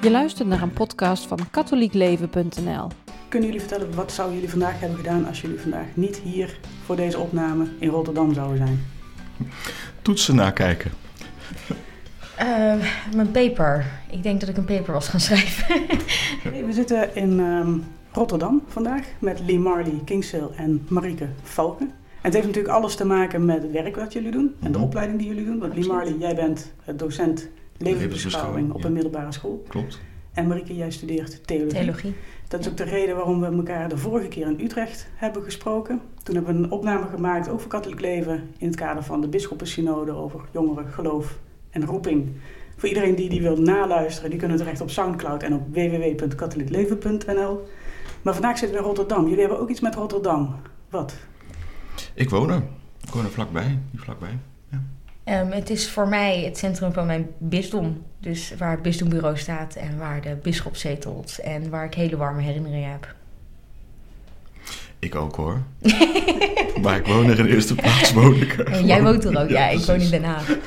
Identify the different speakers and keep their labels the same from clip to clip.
Speaker 1: Je luistert naar een podcast van katholiekleven.nl.
Speaker 2: Kunnen jullie vertellen wat zouden jullie vandaag hebben gedaan als jullie vandaag niet hier voor deze opname in Rotterdam zouden zijn?
Speaker 3: Toetsen nakijken.
Speaker 4: Uh, mijn paper. Ik denk dat ik een paper was gaan schrijven.
Speaker 2: hey, we zitten in um, Rotterdam vandaag met Lee Marley Kingsale en Marieke Valken. En het heeft natuurlijk alles te maken met het werk wat jullie doen en de
Speaker 3: Mhm.
Speaker 2: opleiding die jullie doen. Want Lee Marley, jij bent docent levensbeschouwing op
Speaker 3: ja.
Speaker 2: een middelbare school.
Speaker 3: Klopt.
Speaker 2: En Marieke, jij studeert theologie.
Speaker 4: Theologie.
Speaker 2: Dat is ook de reden waarom we elkaar de vorige keer in Utrecht hebben gesproken. Toen hebben we een opname gemaakt over katholiek leven in het kader van de Bisschoppensynode over jongeren, geloof en roeping. Voor iedereen die die wil naluisteren, die kunnen terecht op Soundcloud en op www.katholiekleven.nl. Maar vandaag zitten we in Rotterdam. Jullie hebben ook iets met Rotterdam. Wat?
Speaker 3: Ik woon er. Ik woon er vlakbij. Hier vlakbij.
Speaker 4: Ehm, het is voor mij het centrum van mijn bisdom. Dus waar het bisdombureau staat en waar de bisschop zetelt. En waar ik hele warme herinneringen heb.
Speaker 3: Ik ook hoor. maar ik woon er in eerste plaats. Woon ik er.
Speaker 4: En jij woont er ook, ja. ik woon in. Den Haag.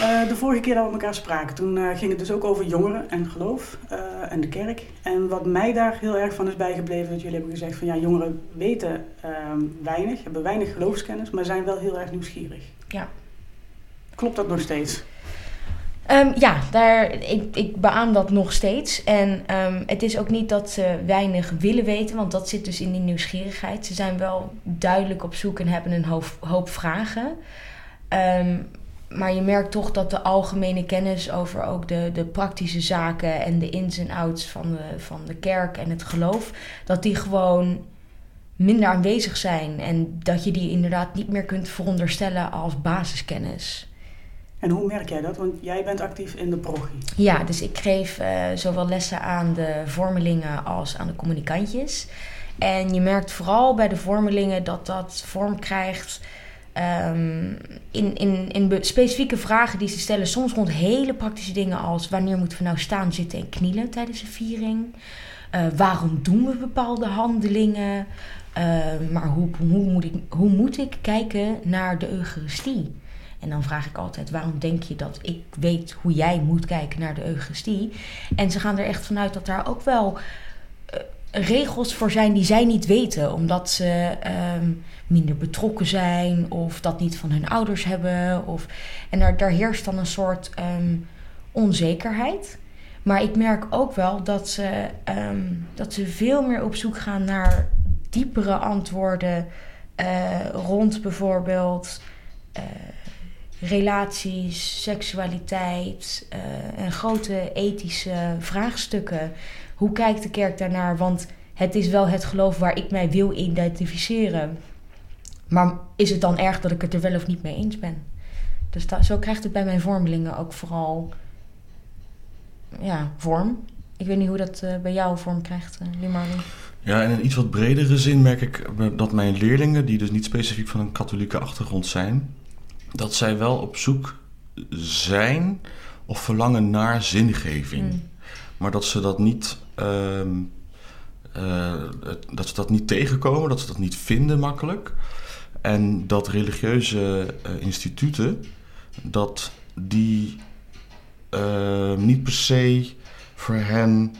Speaker 2: Eh, de vorige keer dat we elkaar spraken, toen eh, ging het dus ook over jongeren en geloof eh, en de kerk. En wat mij daar heel erg van is bijgebleven, dat jullie hebben gezegd van ja, jongeren weten ehm, weinig, hebben weinig geloofskennis, maar zijn wel heel erg nieuwsgierig.
Speaker 4: Ja.
Speaker 2: Klopt dat nog steeds?
Speaker 4: Ehm, ja, daar, ik, ik beaam dat nog steeds. En ehm, het is ook niet dat ze weinig willen weten, want dat zit dus in die nieuwsgierigheid. Ze zijn wel duidelijk op zoek en hebben een hoop, hoop vragen. Ehm, maar je merkt toch dat de algemene kennis over ook de, de praktische zaken en de ins en outs van de, van de kerk en het geloof, dat die gewoon minder aanwezig zijn. En dat je die inderdaad niet meer kunt veronderstellen als basiskennis.
Speaker 2: En hoe merk jij dat? Want jij bent actief in de progie.
Speaker 4: Ja, dus ik geef eh, zowel lessen aan de vormelingen als aan de communicantjes. En je merkt vooral bij de vormelingen dat dat vorm krijgt ehm, in, in, in specifieke vragen die ze stellen. Soms rond hele praktische dingen als wanneer moeten we nou staan, zitten en knielen tijdens een viering? Eh, waarom doen we bepaalde handelingen? Eh, maar hoe, hoe, moet ik, hoe moet ik kijken naar de Eucharistie? En dan vraag ik altijd: waarom denk je dat ik weet hoe jij moet kijken naar de Eucharistie? En ze gaan er echt vanuit dat daar ook wel eh, regels voor zijn die zij niet weten, omdat ze ehm, minder betrokken zijn of dat niet van hun ouders hebben. Of, en daar, daar heerst dan een soort ehm, onzekerheid. Maar ik merk ook wel dat ze, ehm, dat ze veel meer op zoek gaan naar diepere antwoorden eh, rond bijvoorbeeld eh, relaties, seksualiteit eh, en grote ethische vraagstukken. Hoe kijkt de kerk daarnaar? Want het is wel het geloof waar ik mij wil identificeren. Maar is het dan erg dat ik het er wel of niet mee eens ben? Dus zo krijgt het bij mijn vormelingen ook vooral ja, vorm. Ik weet niet hoe dat bij jou vorm krijgt, uh.
Speaker 3: Ja, in een iets wat bredere zin merk ik dat mijn leerlingen, die dus niet specifiek van een katholieke achtergrond zijn, dat zij wel op zoek zijn of verlangen naar zingeving.
Speaker 4: Mm.
Speaker 3: Maar dat ze dat niet. ehm, eh, dat ze dat niet tegenkomen, dat ze dat niet vinden makkelijk. En dat religieuze eh, instituten, dat die eh, niet per se voor hen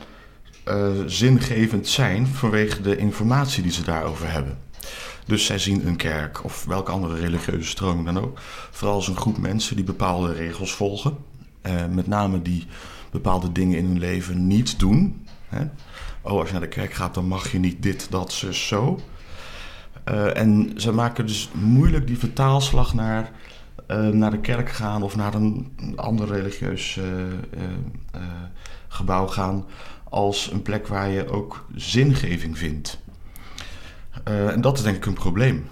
Speaker 3: eh, zingevend zijn vanwege de informatie die ze daarover hebben. Dus zij zien een kerk of welke andere religieuze stroming dan ook, vooral als een groep mensen die bepaalde regels volgen. Eh, met name die bepaalde dingen in hun leven niet doen. Hè? Oh, als je naar de kerk gaat, dan mag je niet dit, dat, zo. Eh, en ze maken dus moeilijk die vertaalslag naar, naar de kerk gaan of naar een ander religieus gebouw gaan als een plek waar je ook zingeving vindt. Eh, en dat is denk ik een probleem.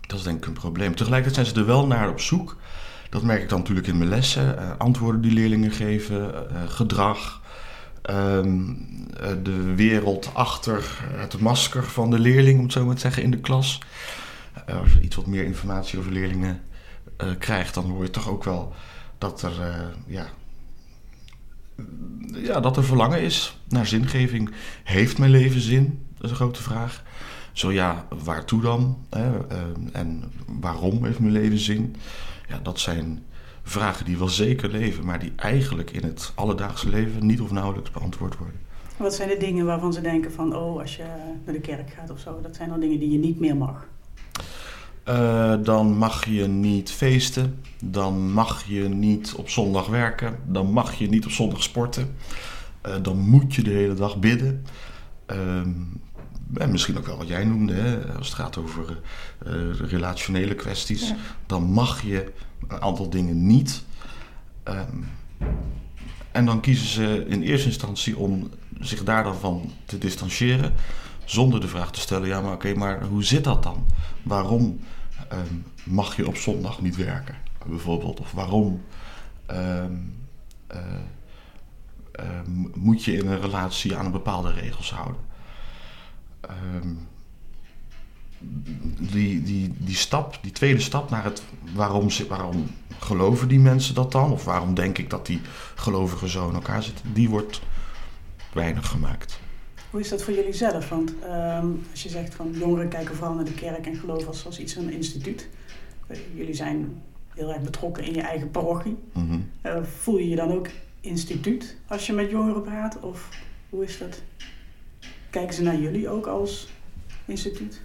Speaker 3: Dat is denk ik een probleem. Tegelijkertijd zijn ze er wel naar op zoek. Dat merk ik dan natuurlijk in mijn lessen. eh, antwoorden die leerlingen geven, eh, gedrag, ehm, eh, de wereld achter het masker van de leerling, om het zo maar te zeggen, in de klas. Als je iets wat meer informatie over leerlingen krijgt, dan hoor je toch ook wel dat er, ja, ja, dat er verlangen is naar zingeving. Heeft mijn leven zin? Dat is een grote vraag. Zo ja, waartoe dan? Hè? Eh, en waarom heeft mijn leven zin? Ja, dat zijn vragen die wel zeker leven, maar die eigenlijk in het alledaagse leven niet of nauwelijks beantwoord worden.
Speaker 2: Wat zijn de dingen waarvan ze denken van, oh, als je naar de kerk gaat of zo, dat zijn dan dingen die je niet meer mag?
Speaker 3: Uh, dan mag je niet feesten, dan mag je niet op zondag werken, dan mag je niet op zondag sporten, uh, dan moet je de hele dag bidden. Uh, en misschien ook wel wat jij noemde, hè, als het gaat over uh, relationele kwesties, ja. dan mag je een aantal dingen niet. Um, en dan kiezen ze in eerste instantie om zich daar dan van te distancieren, zonder de vraag te stellen: ja, maar oké, maar hoe zit dat dan? Waarom um, mag je op zondag niet werken, bijvoorbeeld? Of waarom um, uh, uh, moet je in een relatie aan bepaalde regels houden? Um, die, die, die stap, die tweede stap naar het waarom, waarom geloven die mensen dat dan? Of waarom denk ik dat die gelovigen zo in elkaar zitten? Die wordt weinig gemaakt.
Speaker 2: Hoe is dat voor jullie zelf? Want um, als je zegt van jongeren kijken vooral naar de kerk en geloven als, als iets van een instituut. Uh, jullie zijn heel erg betrokken in je eigen parochie. Mm -hmm. uh, voel je je dan ook instituut als je met jongeren praat? Of hoe is dat? Kijken ze naar jullie ook als instituut?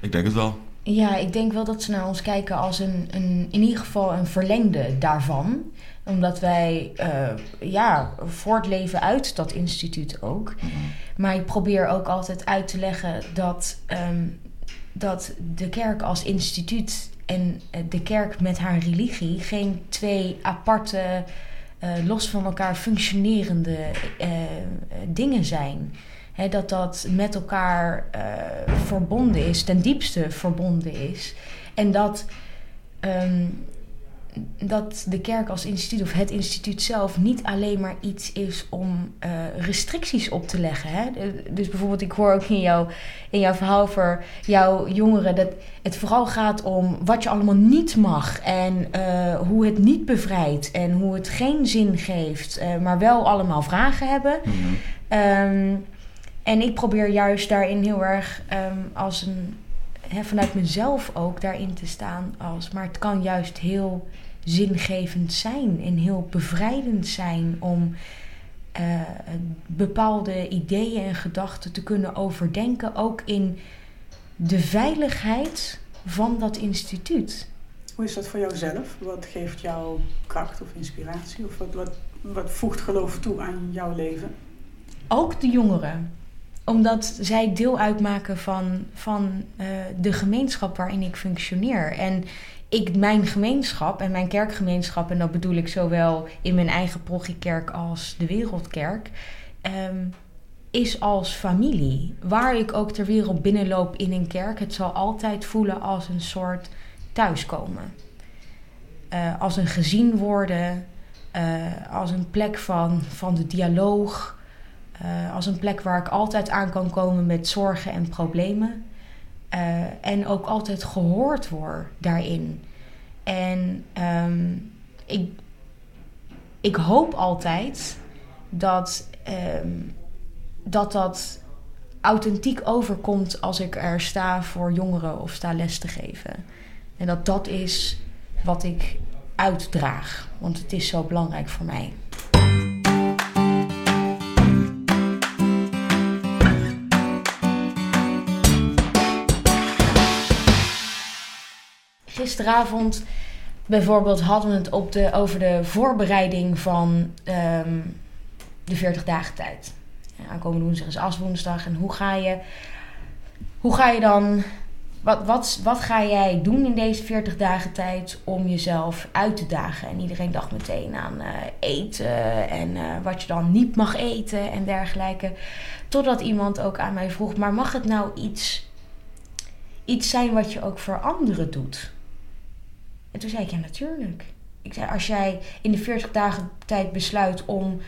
Speaker 3: Ik denk het wel.
Speaker 4: Ja, ik denk wel dat ze naar ons kijken als een, een in ieder geval een verlengde daarvan. Omdat wij uh, ja, voortleven uit dat instituut ook. Mm -hmm. Maar ik probeer ook altijd uit te leggen dat, um, dat de kerk als instituut en de kerk met haar religie geen twee aparte, uh, los van elkaar functionerende uh, dingen zijn. He, dat dat met elkaar uh, verbonden is, ten diepste verbonden is. En dat, um, dat de kerk als instituut of het instituut zelf niet alleen maar iets is om uh, restricties op te leggen. Hè? Dus bijvoorbeeld, ik hoor ook in, jou, in jouw verhaal voor jouw jongeren dat het vooral gaat om wat je allemaal niet mag en uh, hoe het niet bevrijdt en hoe het geen zin geeft, maar wel allemaal vragen hebben. Mm -hmm. um, en ik probeer juist daarin heel erg um, als een, vanuit mezelf ook daarin te staan. Als, maar het kan juist heel zingevend zijn en heel bevrijdend zijn om uh, bepaalde ideeën en gedachten te kunnen overdenken. Ook in de veiligheid van dat instituut.
Speaker 2: Hoe is dat voor jouzelf? Wat geeft jou kracht of inspiratie? Of wat, wat, wat voegt geloof toe aan jouw leven?
Speaker 4: Ook de jongeren omdat zij deel uitmaken van, van uh, de gemeenschap waarin ik functioneer. En ik, mijn gemeenschap en mijn kerkgemeenschap, en dat bedoel ik zowel in mijn eigen progiekerk als de Wereldkerk, um, is als familie. Waar ik ook ter wereld binnenloop in een kerk, het zal altijd voelen als een soort thuiskomen. Uh, als een gezien worden, uh, als een plek van, van de dialoog. Uh, als een plek waar ik altijd aan kan komen met zorgen en problemen. Uh, en ook altijd gehoord word daarin. En um, ik, ik hoop altijd dat, um, dat dat authentiek overkomt als ik er sta voor jongeren of sta les te geven. En dat dat is wat ik uitdraag. Want het is zo belangrijk voor mij. Gisteravond bijvoorbeeld hadden we het op de, over de voorbereiding van um, de 40 dagen tijd. Ja, aankomende woensdag is aswoensdag. En hoe ga je, hoe ga je dan, wat, wat, wat ga jij doen in deze 40 dagen tijd om jezelf uit te dagen? En iedereen dacht meteen aan uh, eten en uh, wat je dan niet mag eten en dergelijke. Totdat iemand ook aan mij vroeg, maar mag het nou iets, iets zijn wat je ook voor anderen doet? En toen zei ik, ja natuurlijk. Ik zei, als jij in de 40 dagen tijd besluit om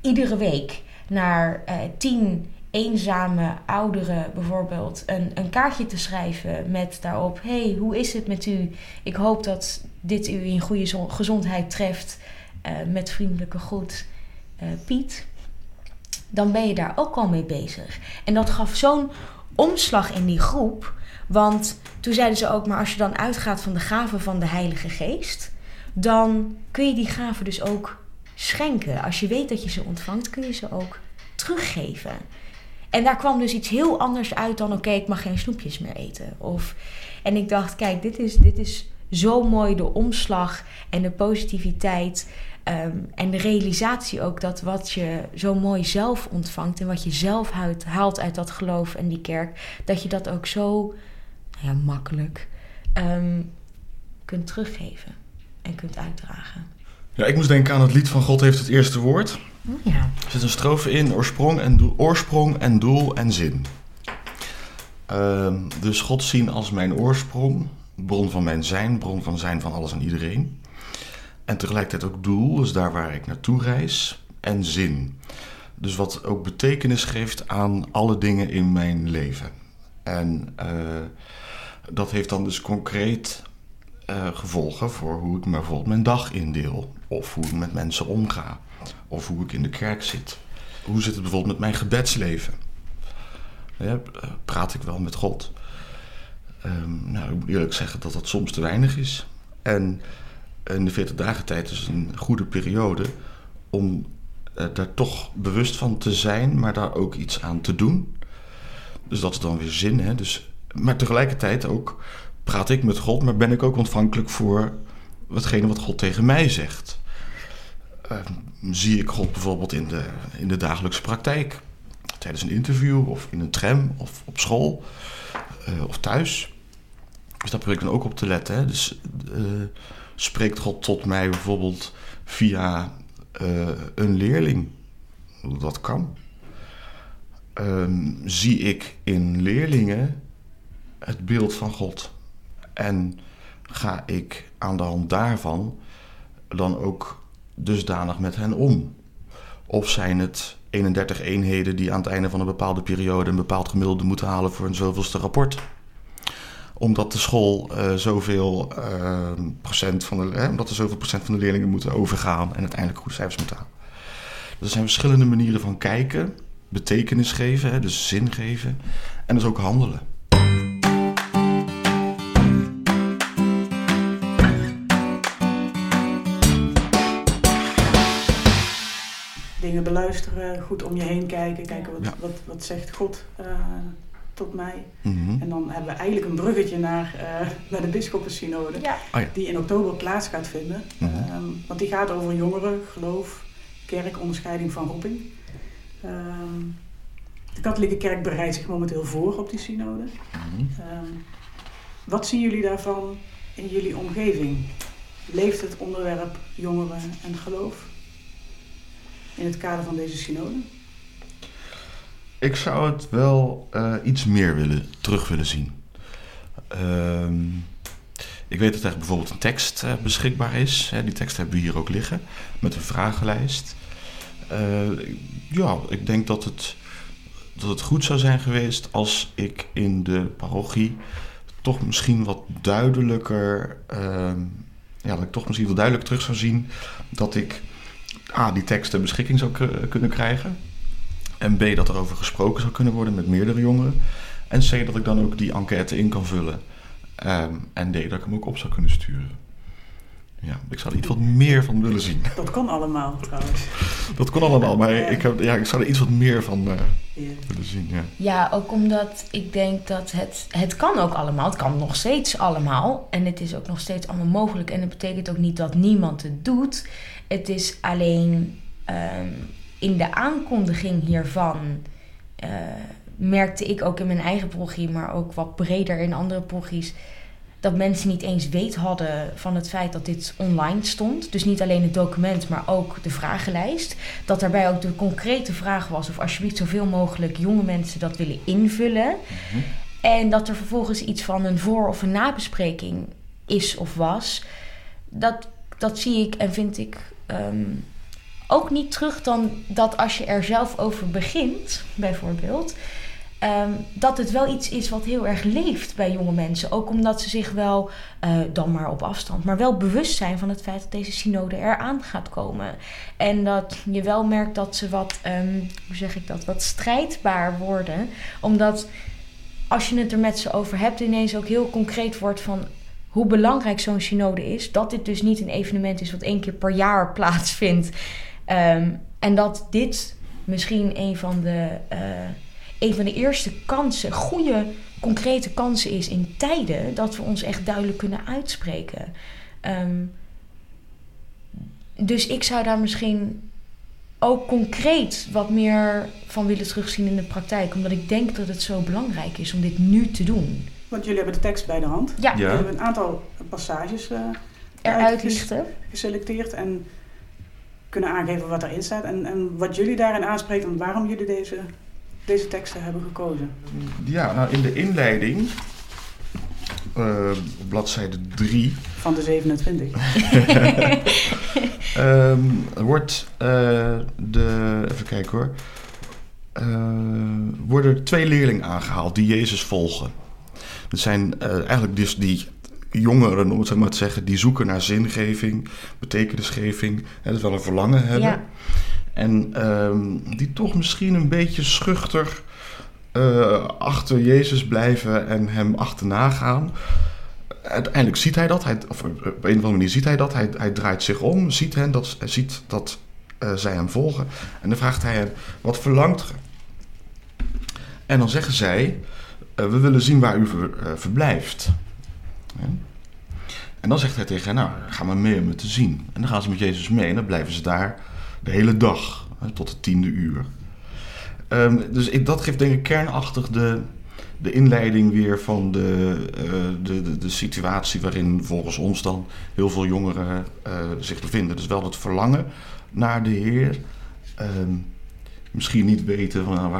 Speaker 4: iedere week naar uh, tien eenzame ouderen bijvoorbeeld een, een kaartje te schrijven met daarop: hey, hoe is het met u? Ik hoop dat dit u in goede gezondheid treft. Uh, met vriendelijke groet, uh, Piet. Dan ben je daar ook al mee bezig. En dat gaf zo'n omslag in die groep. Want toen zeiden ze ook, maar als je dan uitgaat van de gave van de Heilige Geest, dan kun je die gaven dus ook schenken. Als je weet dat je ze ontvangt, kun je ze ook teruggeven. En daar kwam dus iets heel anders uit dan: oké, ik mag geen snoepjes meer eten. Of, en ik dacht: kijk, dit is, dit is zo mooi de omslag en de positiviteit. Ehm, en de realisatie ook dat wat je zo mooi zelf ontvangt en wat je zelf haalt, uit dat geloof en die kerk, dat je dat ook zo ja, makkelijk ehm, kunt teruggeven en kunt uitdragen.
Speaker 3: Ja, ik moest denken aan het lied van God heeft het eerste woord.
Speaker 4: Oh, ja.
Speaker 3: Er zit een strofe in, oorsprong en doel, oorsprong en, doel en zin. Ehm, dus God zien als mijn oorsprong, bron van mijn zijn, bron van zijn van alles en iedereen. En tegelijkertijd ook doel, dus daar waar ik naartoe reis, en zin. Dus wat ook betekenis geeft aan alle dingen in mijn leven. En uh, dat heeft dan dus concreet uh, gevolgen voor hoe ik bijvoorbeeld mijn dag indeel. Of hoe ik met mensen omga. Of hoe ik in de kerk zit. Hoe zit het bijvoorbeeld met mijn gebedsleven? Ja, praat ik wel met God? Um, nou, ik moet eerlijk zeggen dat dat soms te weinig is. En in de 40 dagen tijd is een goede periode om uh, daar toch bewust van te zijn, maar daar ook iets aan te doen. Dus dat is dan weer zin. Hè? Dus, maar tegelijkertijd ook praat ik met God, maar ben ik ook ontvankelijk voor watgene wat God tegen mij zegt. Uh, zie ik God bijvoorbeeld in de, in de dagelijkse praktijk, tijdens een interview of in een tram of op school uh, of thuis. Dus daar probeer ik dan ook op te letten. Dus uh, spreekt God tot mij bijvoorbeeld via een leerling, dat kan. Um, zie ik in leerlingen het beeld van God. En ga ik aan de hand daarvan dan ook dusdanig met hen om? Of zijn het 31 eenheden die aan het einde van een bepaalde periode een bepaald gemiddelde moeten halen voor een zoveelste rapport? Omdat de school uh, zoveel uh, procent van de, eh, omdat er zoveel procent van de leerlingen moeten overgaan en uiteindelijk goede cijfers moeten halen. Dus er zijn verschillende manieren van kijken, betekenis geven, dus zin geven en dus ook handelen.
Speaker 2: Dingen beluisteren, goed om je heen kijken, kijken wat, ja. wat, wat zegt God uh, tot mij. Mm -hmm. En dan hebben we eigenlijk een bruggetje naar, uh, naar de Bisschoppensynode, ja. oh, ja. die in oktober plaats gaat vinden. Mm -hmm. um, want die gaat over jongeren, geloof, kerk, onderscheiding van roeping. Um, de katholieke kerk bereidt zich momenteel voor op die synode. Mm -hmm. um, wat zien jullie daarvan in jullie omgeving? Leeft het onderwerp jongeren en geloof? In het kader van deze synode?
Speaker 3: Ik zou het wel uh, iets meer willen, terug willen zien. Uh, ik weet dat er bijvoorbeeld een tekst uh, beschikbaar is. Hè, die tekst hebben we hier ook liggen, met een vragenlijst. Uh, ja, ik denk dat het, dat het goed zou zijn geweest als ik in de parochie toch misschien wat duidelijker, ehm, ja, dat ik toch misschien wat duidelijk terug zou zien dat ik A, die tekst ter beschikking zou kunnen krijgen. En B, dat er over gesproken zou kunnen worden met meerdere jongeren. En C, dat ik dan ook die enquête in kan vullen. Um, en D, dat ik hem ook op zou kunnen sturen. Ja, ik zou er iets wat meer van willen zien.
Speaker 2: Dat kon allemaal trouwens.
Speaker 3: Dat kon allemaal, maar ja. Ik, heb, ja, ik zou er iets wat meer van uh, yeah. willen zien. Ja.
Speaker 4: ja, ook omdat ik denk dat het, het kan ook allemaal. Het kan nog steeds allemaal. En het is ook nog steeds allemaal mogelijk. En dat betekent ook niet dat niemand het doet. Het is alleen um, in de aankondiging hiervan uh, merkte ik ook in mijn eigen progie, maar ook wat breder in andere progies, dat mensen niet eens weet hadden van het feit dat dit online stond. Dus niet alleen het document, maar ook de vragenlijst. Dat daarbij ook de concrete vraag was of alsjeblieft zoveel mogelijk jonge mensen dat willen invullen. Mm-hmm. En dat er vervolgens iets van een voor- of een nabespreking is of was. Dat, dat zie ik en vind ik um, ook niet terug dan dat als je er zelf over begint, bijvoorbeeld. Um, dat het wel iets is wat heel erg leeft bij jonge mensen. Ook omdat ze zich wel, uh, dan maar op afstand, maar wel bewust zijn van het feit dat deze synode eraan gaat komen. En dat je wel merkt dat ze wat, um, hoe zeg ik dat, wat strijdbaar worden. Omdat als je het er met ze over hebt, ineens ook heel concreet wordt van hoe belangrijk zo'n synode is. Dat dit dus niet een evenement is wat één keer per jaar plaatsvindt. Ehm, en dat dit misschien een van de, eh, een van de eerste kansen, goede, concrete kansen is in tijden dat we ons echt duidelijk kunnen uitspreken. Ehm, dus ik zou daar misschien ook concreet wat meer van willen terugzien in de praktijk. Omdat ik denk dat het zo belangrijk is om dit nu te doen.
Speaker 2: Want jullie hebben de tekst bij de hand.
Speaker 4: Ja,
Speaker 3: Ja.
Speaker 2: Jullie hebben een aantal passages eh,
Speaker 4: eruit lichten.
Speaker 2: geselecteerd en kunnen aangeven wat erin staat. En, en wat jullie daarin aanspreekt en waarom jullie deze, deze teksten hebben gekozen.
Speaker 3: Ja, nou in de inleiding, eh, op bladzijde 3,
Speaker 2: Van de 27.
Speaker 3: Ehm, wordt eh, de. Even kijken hoor. Eh, worden er twee leerlingen aangehaald die Jezus volgen. Dat zijn eh, eigenlijk dus die jongeren, om het zo maar te zeggen, die zoeken naar zingeving, betekenisgeving. Hè, dat wel een verlangen hebben.
Speaker 4: Ja.
Speaker 3: En ehm, die toch misschien een beetje schuchter eh, achter Jezus blijven en hem achterna gaan. Uiteindelijk ziet hij dat, hij, of op een of andere manier ziet hij dat. Hij, hij draait zich om, ziet, hen dat, ziet dat eh, zij hem volgen. En dan vraagt hij hen, wat verlangt ge? En dan zeggen zij, eh, we willen zien waar u eh, verblijft. En dan zegt hij tegen hen, nou, ga maar mee om het te zien. En dan gaan ze met Jezus mee en dan blijven ze daar de hele dag, tot het tiende uur. Ehm, dus ik, dat geeft denk ik kernachtig de, de inleiding weer van de, eh, de, de, de situatie waarin volgens ons dan heel veel jongeren eh, zich bevinden. Dus wel het verlangen naar de Heer. Ehm, misschien niet weten van nou,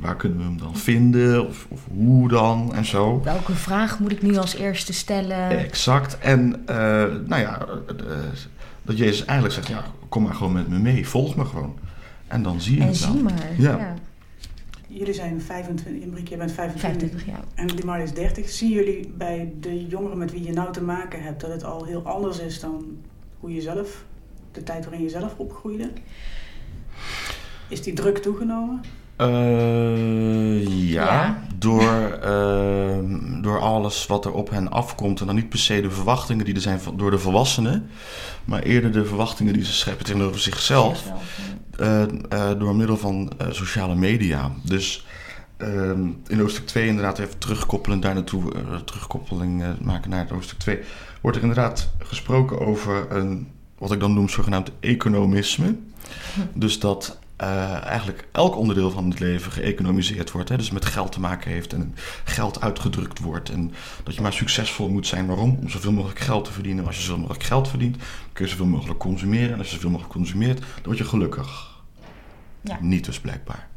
Speaker 3: waar kunnen we hem dan vinden of, of hoe dan en zo.
Speaker 4: Welke vraag moet ik nu als eerste stellen?
Speaker 3: Exact. En eh, nou ja, eh, dat Jezus eigenlijk zegt, ja, kom maar gewoon met me mee, volg me gewoon. En dan zie je
Speaker 4: en
Speaker 3: het
Speaker 4: zie maar.
Speaker 3: Ja.
Speaker 4: Ja.
Speaker 2: Jullie zijn 25, Imbriek, jij bent 25.
Speaker 4: 25 jaar.
Speaker 2: En Limar is 30. Zien jullie bij de jongeren met wie je nou te maken hebt dat het al heel anders is dan hoe je zelf, de tijd waarin je zelf opgroeide? Is die druk toegenomen?
Speaker 3: Eh, ja,
Speaker 4: Ja.
Speaker 3: Door, eh, door alles wat er op hen afkomt. En dan niet per se de verwachtingen die er zijn van- door de volwassenen. Maar eerder de verwachtingen die ze scheppen tegenover zichzelf. Eh, door middel van sociale media. Dus ehm, in hoofdstuk 2 inderdaad even terugkoppelend daar naartoe, terugkoppeling maken naar het hoofdstuk 2, wordt er inderdaad gesproken over een, wat ik dan noem zogenaamd economisme. Dus dat eh, eigenlijk elk onderdeel van het leven geëconomiseerd wordt. Hè? Dus met geld te maken heeft en geld uitgedrukt wordt. En dat je maar succesvol moet zijn. Waarom? Om zoveel mogelijk geld te verdienen. Als je zoveel mogelijk geld verdient, kun je zoveel mogelijk consumeren. En als je zoveel mogelijk consumeert, dan word je gelukkig.
Speaker 4: Ja.
Speaker 3: Niet dus blijkbaar.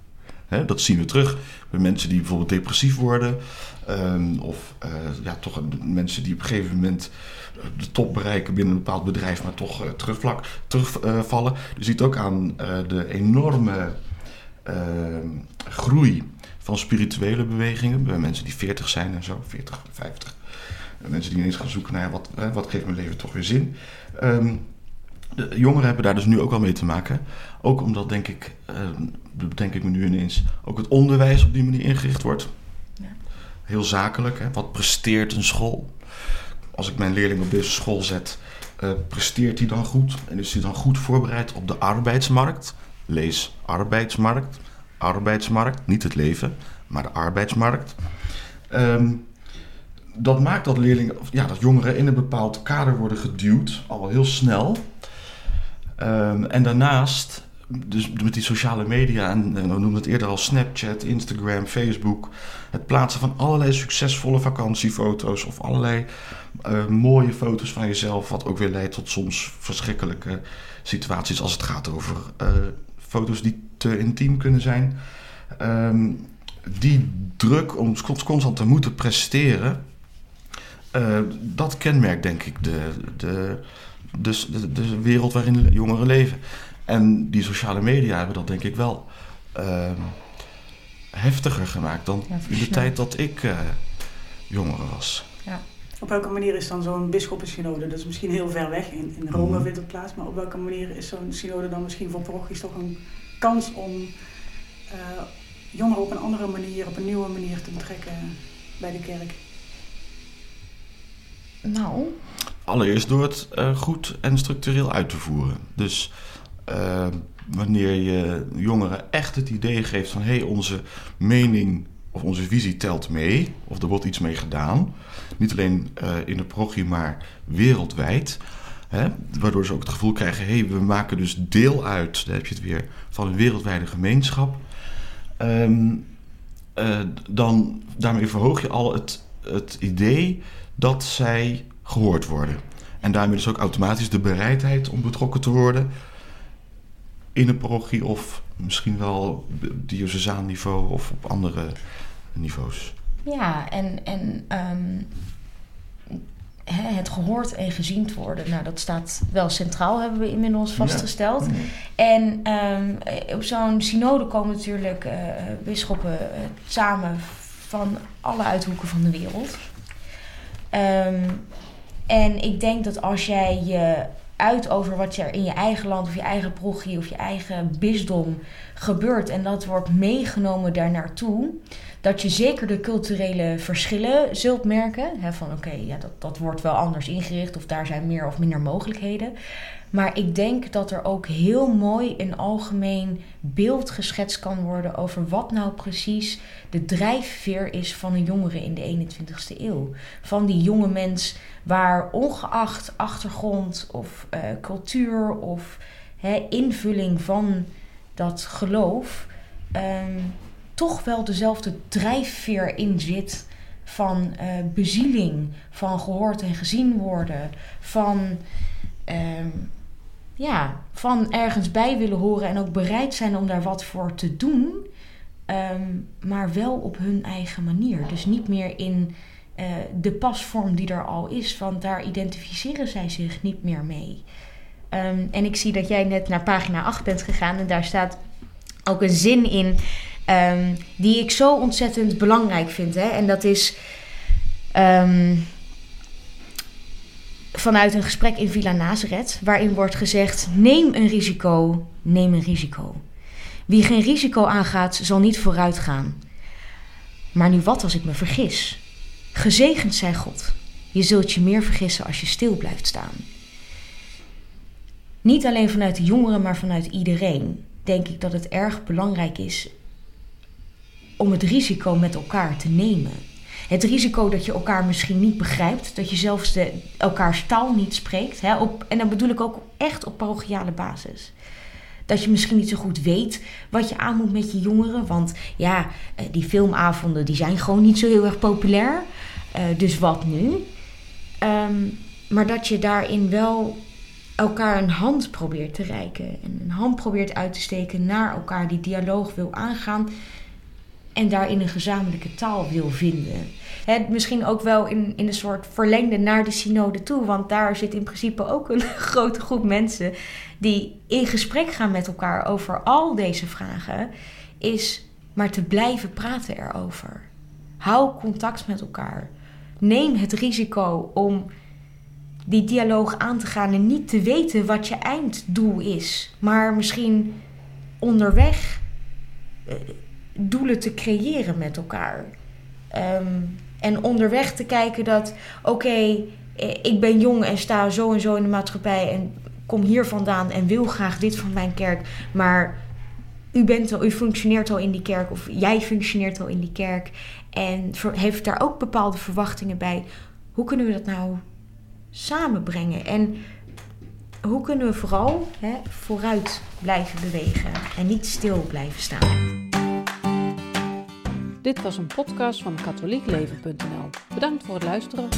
Speaker 3: Dat zien we terug bij mensen die bijvoorbeeld depressief worden. ehm, of eh, ja, toch mensen die op een gegeven moment eh, de top bereiken binnen een bepaald bedrijf, maar toch eh, terugvlak, terugvallen. Je ziet ook aan de enorme ehm, groei van spirituele bewegingen. Bij mensen die 40 zijn en zo, 40, 50. En mensen die ineens gaan zoeken naar wat, wat geeft mijn leven toch weer zin. Ehm, jongeren hebben daar dus nu ook al mee te maken. Ook omdat, denk ik, eh, dat denk ik me nu ineens, ook het onderwijs op die manier ingericht wordt.
Speaker 4: Ja.
Speaker 3: Heel zakelijk. Hè? Wat presteert een school? Als ik mijn leerling op deze school zet, eh, presteert hij dan goed? En is hij dan goed voorbereid op de arbeidsmarkt? Lees arbeidsmarkt. Arbeidsmarkt, niet het leven, maar de arbeidsmarkt. Ehm, dat maakt dat leerlingen, ja, dat jongeren in een bepaald kader worden geduwd, al heel snel. Ehm, en daarnaast, dus met die sociale media, en, en we noemden het eerder al Snapchat, Instagram, Facebook, het plaatsen van allerlei succesvolle vakantiefoto's of allerlei eh, mooie foto's van jezelf, wat ook weer leidt tot soms verschrikkelijke situaties als het gaat over eh, foto's die te intiem kunnen zijn. Ehm, die druk om constant te moeten presteren, eh, dat kenmerkt denk ik de, de, dus de, de wereld waarin jongeren leven. En die sociale media hebben dat denk ik wel ehm, heftiger gemaakt dan
Speaker 4: Ja,
Speaker 3: in de tijd dat ik eh jongere was.
Speaker 2: Op welke manier is dan zo'n bisschoppensynode, dat is misschien heel ver weg, in, in Rome
Speaker 3: Mhm.
Speaker 2: vindt het plaats, maar op welke manier is zo'n synode dan misschien voor parochies toch een kans om eh, jongeren op een andere manier, op een nieuwe manier te betrekken bij de kerk?
Speaker 4: Nou,
Speaker 3: Allereerst door het eh, goed en structureel uit te voeren. Dus eh, wanneer je jongeren echt het idee geeft van hé, hey, onze mening of onze visie telt mee, of er wordt iets mee gedaan. Niet alleen eh, in de progie, maar wereldwijd. Hè? Waardoor ze ook het gevoel krijgen, hé, hey, we maken dus deel uit, daar heb je het weer, van een wereldwijde gemeenschap. Eh, dan, daarmee verhoog je al het, het idee dat zij gehoord worden. En daarmee dus ook automatisch de bereidheid om betrokken te worden in een parochie of misschien wel diocesaan niveau of op andere niveaus.
Speaker 4: Ja, en, en um, het gehoord en gezien worden, nou dat staat wel centraal, hebben we inmiddels vastgesteld. Ja. En um, op zo'n synode komen natuurlijk uh, bisschoppen uh, samen van alle uithoeken van de wereld. Um, en ik denk dat als jij je uit over wat er in je eigen land of je eigen progie of je eigen bisdom gebeurt en dat wordt meegenomen daar naartoe, dat je zeker de culturele verschillen zult merken. Hè, van oké, ja, dat, dat wordt wel anders ingericht of daar zijn meer of minder mogelijkheden. Maar ik denk dat er ook heel mooi een algemeen beeld geschetst kan worden over wat nou precies de drijfveer is van een jongere in de 21ste eeuw. Van die jonge mens waar ongeacht achtergrond of uh, cultuur of hè, invulling van dat geloof, um, toch wel dezelfde drijfveer in zit van uh, bezieling, van gehoord en gezien worden, van. Um, ja, van ergens bij willen horen en ook bereid zijn om daar wat voor te doen, um, maar wel op hun eigen manier. Dus niet meer in uh, de pasvorm die er al is, want daar identificeren zij zich niet meer mee. Um, en ik zie dat jij net naar pagina 8 bent gegaan en daar staat ook een zin in um, die ik zo ontzettend belangrijk vind. Hè? En dat is vanuit een gesprek in Villa Nazareth, waarin wordt gezegd: neem een risico, neem een risico. Wie geen risico aangaat, zal niet vooruit gaan. Maar nu wat als ik me vergis? Gezegend zij God. Je zult je meer vergissen als je stil blijft staan. Niet alleen vanuit de jongeren, maar vanuit iedereen denk ik dat het erg belangrijk is om het risico met elkaar te nemen. Het risico dat je elkaar misschien niet begrijpt, dat je zelfs de, elkaars taal niet spreekt. Hè, op, en dan bedoel ik ook echt op parochiale basis. Dat je misschien niet zo goed weet wat je aan moet met je jongeren. Want ja, eh, die filmavonden die zijn gewoon niet zo heel erg populair. Uh, dus wat nu? Um, maar dat je daarin wel elkaar een hand probeert te reiken. En een hand probeert uit te steken naar elkaar, die dialoog wil aangaan. En daarin een gezamenlijke taal wil vinden. He, misschien ook wel in, in een soort verlengde naar de synode toe. Want daar zit in principe ook een grote groep mensen die in gesprek gaan met elkaar over al deze vragen. Is maar te blijven praten erover. Hou contact met elkaar. Neem het risico om die dialoog aan te gaan en niet te weten wat je einddoel is. Maar misschien onderweg doelen te creëren met elkaar. Um, en onderweg te kijken dat, oké, okay, ik ben jong en sta zo en zo in de maatschappij en kom hier vandaan en wil graag dit van mijn kerk, maar u, bent al, u functioneert al in die kerk of jij functioneert al in die kerk en heeft daar ook bepaalde verwachtingen bij. Hoe kunnen we dat nou samenbrengen? En hoe kunnen we vooral hè, vooruit blijven bewegen en niet stil blijven staan?
Speaker 1: Dit was een podcast van katholiekleven.nl. Bedankt voor het luisteren.